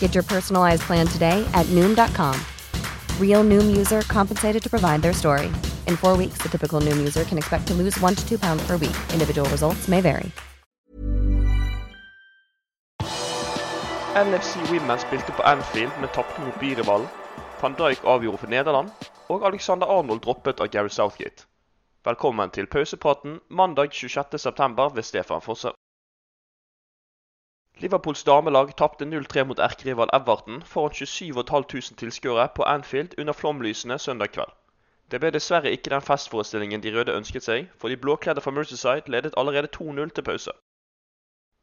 Get your personalized plan today at Noom.com. Real Noom user compensated to provide their story. In four weeks, the typical Noom user can expect to lose one to two pounds per week. Individual results may vary. NFC Women spilte på Anfield, men tapte mot byrivalen. Van Dijk avgjorde for Nederland, og Alexander Arnold droppet av Gary Southgate. Velkommen til pausepraten mandag 26.9. ved Stefan Fosse. Liverpools damelag tapte 0-3 mot erkerival Everton foran 27 500 tilskuere på Anfield under flomlysene søndag kveld. Det ble dessverre ikke den festforestillingen de røde ønsket seg, for de blåkledde fra Merseyside ledet allerede 2-0 til pause.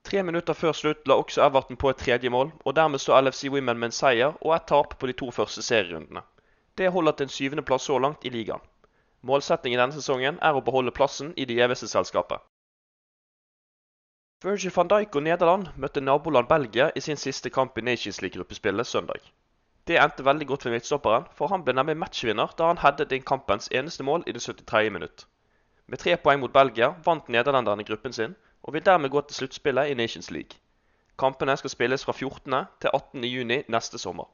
Tre minutter før slutt la også Everton på et tredje mål, og dermed står LFC Women med en seier og et tap på de to første serierundene. Det holder til en syvendeplass så langt i ligaen. Målsettingen denne sesongen er å beholde plassen i det gjeveste selskapet. Virgil van Dijk og Nederland møtte naboland Belgia i sin siste kamp i Nations League-gruppespillet søndag. Det endte veldig godt for midtstopperen, for han ble nemlig matchvinner da han headet inn kampens eneste mål i det 73. minutt. Med tre poeng mot Belgia vant nederlenderne gruppen sin, og vil dermed gå til sluttspillet i Nations League. Kampene skal spilles fra 14. til 18. juni neste sommer.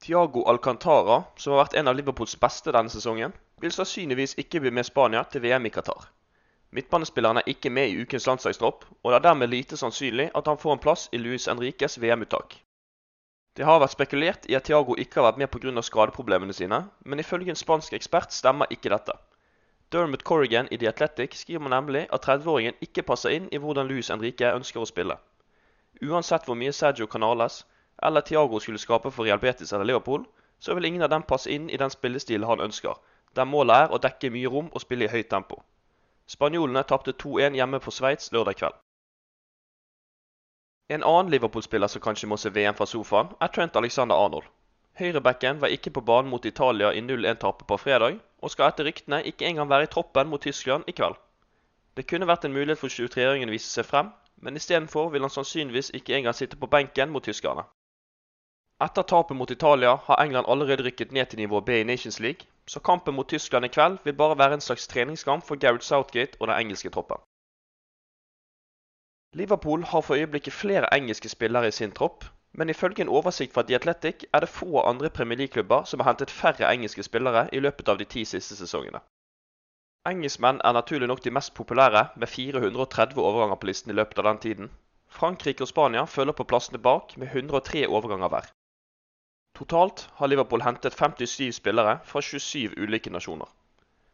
Tiago Alcantara, som har vært en av Liverpools beste denne sesongen, vil sannsynligvis ikke bli med Spania til VM i Qatar. Midtbanespilleren er ikke med i ukens landslagstropp, og det er dermed lite sannsynlig at han får en plass i Luis Enriques VM-uttak. Det har vært spekulert i at Tiago ikke har vært med pga. skadeproblemene sine, men ifølge en spansk ekspert stemmer ikke dette. Dermot Corrigan i The Athletic skriver nemlig at 30-åringen ikke passer inn i hvordan Luis Enrique ønsker å spille. Uansett hvor mye Sergio Canales eller Tiago skulle skape for Real Betis eller Liverpool, så vil ingen av dem passe inn i den spillestilen han ønsker, der målet er å dekke mye rom og spille i høyt tempo. Spanjolene tapte 2-1 hjemme for Sveits lørdag kveld. En annen Liverpool-spiller som kanskje må se VM fra sofaen, er Trent Alexander Arnold. Høyrebacken var ikke på banen mot Italia i 0-1-tapet på fredag, og skal etter ryktene ikke engang være i troppen mot Tyskland i kveld. Det kunne vært en mulighet for 23-åringen å vise seg frem, men istedenfor vil han sannsynligvis ikke engang sitte på benken mot tyskerne. Etter tapet mot Italia har England allerede rykket ned til nivå B i Nations League, så kampen mot Tyskland i kveld vil bare være en slags treningskamp for Gareth Southgate og den engelske troppen. Liverpool har for øyeblikket flere engelske spillere i sin tropp, men ifølge en oversikt fra The Athletic er det få andre Premier League-klubber som har hentet færre engelske spillere i løpet av de ti siste sesongene. Engelskmenn er naturlig nok de mest populære, med 430 overganger på listen i løpet av den tiden. Frankrike og Spania følger på plassene bak med 103 overganger hver. Totalt har Liverpool hentet 57 spillere fra 27 ulike nasjoner.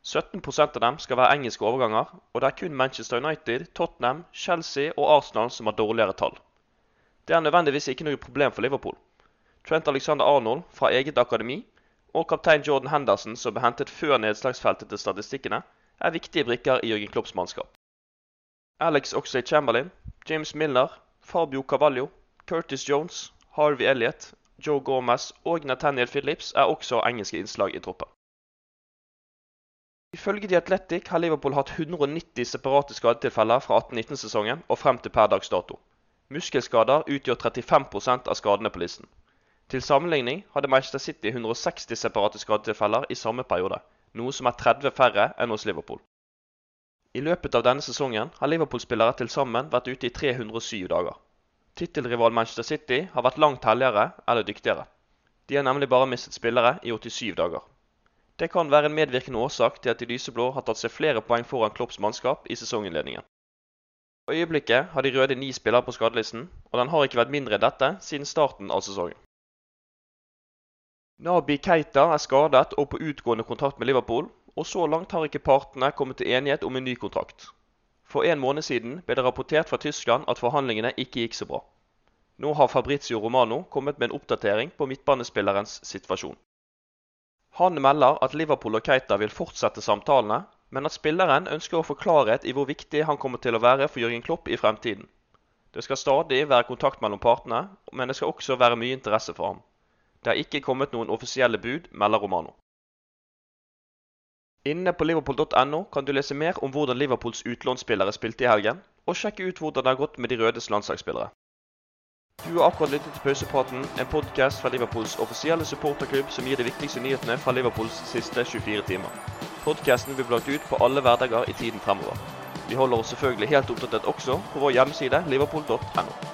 17% av dem skal være engelske overganger, og det er kun Manchester United, Tottenham, Chelsea og Arsenal som har dårligere tall. Det er nødvendigvis ikke noe problem for Liverpool. Trent Alexander Arnold fra eget akademi og kaptein Jordan Henderson, som ble hentet før nedslagsfeltet til statistikkene, er viktige brikker i Jørgen Klopps mannskap. Alex Oxley Chamberlain, James Milner, Fabio Cavallo, Curtis Jones, Harvey Elliot, Joe Gomez og Nathaniel Phillips er også engelske innslag i troppen. Ifølge The Athletic har Liverpool hatt 190 separate skadetilfeller fra 18-19-sesongen og frem til per dags dato. Muskelskader utgjør 35% av skadene på listen. Til sammenligning hadde Manchester City 160 separate skadetilfeller i samme periode, noe som er 30 færre enn hos Liverpool. I løpet av denne sesongen har Liverpool-spillere til sammen vært ute i 307 dager. Tittelrival Manchester City har vært langt helligere eller dyktigere. De har nemlig bare mistet spillere i 87 dager. Det kan være en medvirkende årsak til at de lyseblå har tatt seg flere poeng foran Klopps mannskap i sesonginnledningen. For øyeblikket har de røde ni spillere på skadelisten, og den har ikke vært mindre enn dette siden starten av sesongen. Nabi Keita er skadet og på utgående kontrakt med Liverpool, og så langt har ikke partene kommet til enighet om en ny kontrakt. For en måned siden ble det rapportert fra Tyskland at forhandlingene ikke gikk så bra. Nå har Fabrizio Romano kommet med en oppdatering på midtbanespillerens situasjon. Han melder at Liverpool og Keita vil fortsette samtalene, men at spilleren ønsker å få klarhet i hvor viktig han kommer til å være for Jørgen Klopp i fremtiden. Det skal stadig være kontakt mellom partene, men det skal også være mye interesse for ham. Det har ikke kommet noen offisielle bud, melder Romano. Inne på liverpool.no kan du lese mer om hvordan Liverpools utlånsspillere spilte i helgen, og sjekke ut hvordan det har gått med de rødes landslagsspillere. Du har akkurat lyttet til Pausepraten, en podkast fra Liverpools offisielle supporterklubb som gir de viktigste nyhetene fra Liverpools siste 24 timer. Podkasten blir blagt ut på alle hverdager i tiden fremover. Vi holder oss selvfølgelig helt oppdatert også på vår hjemmeside liverpool.no.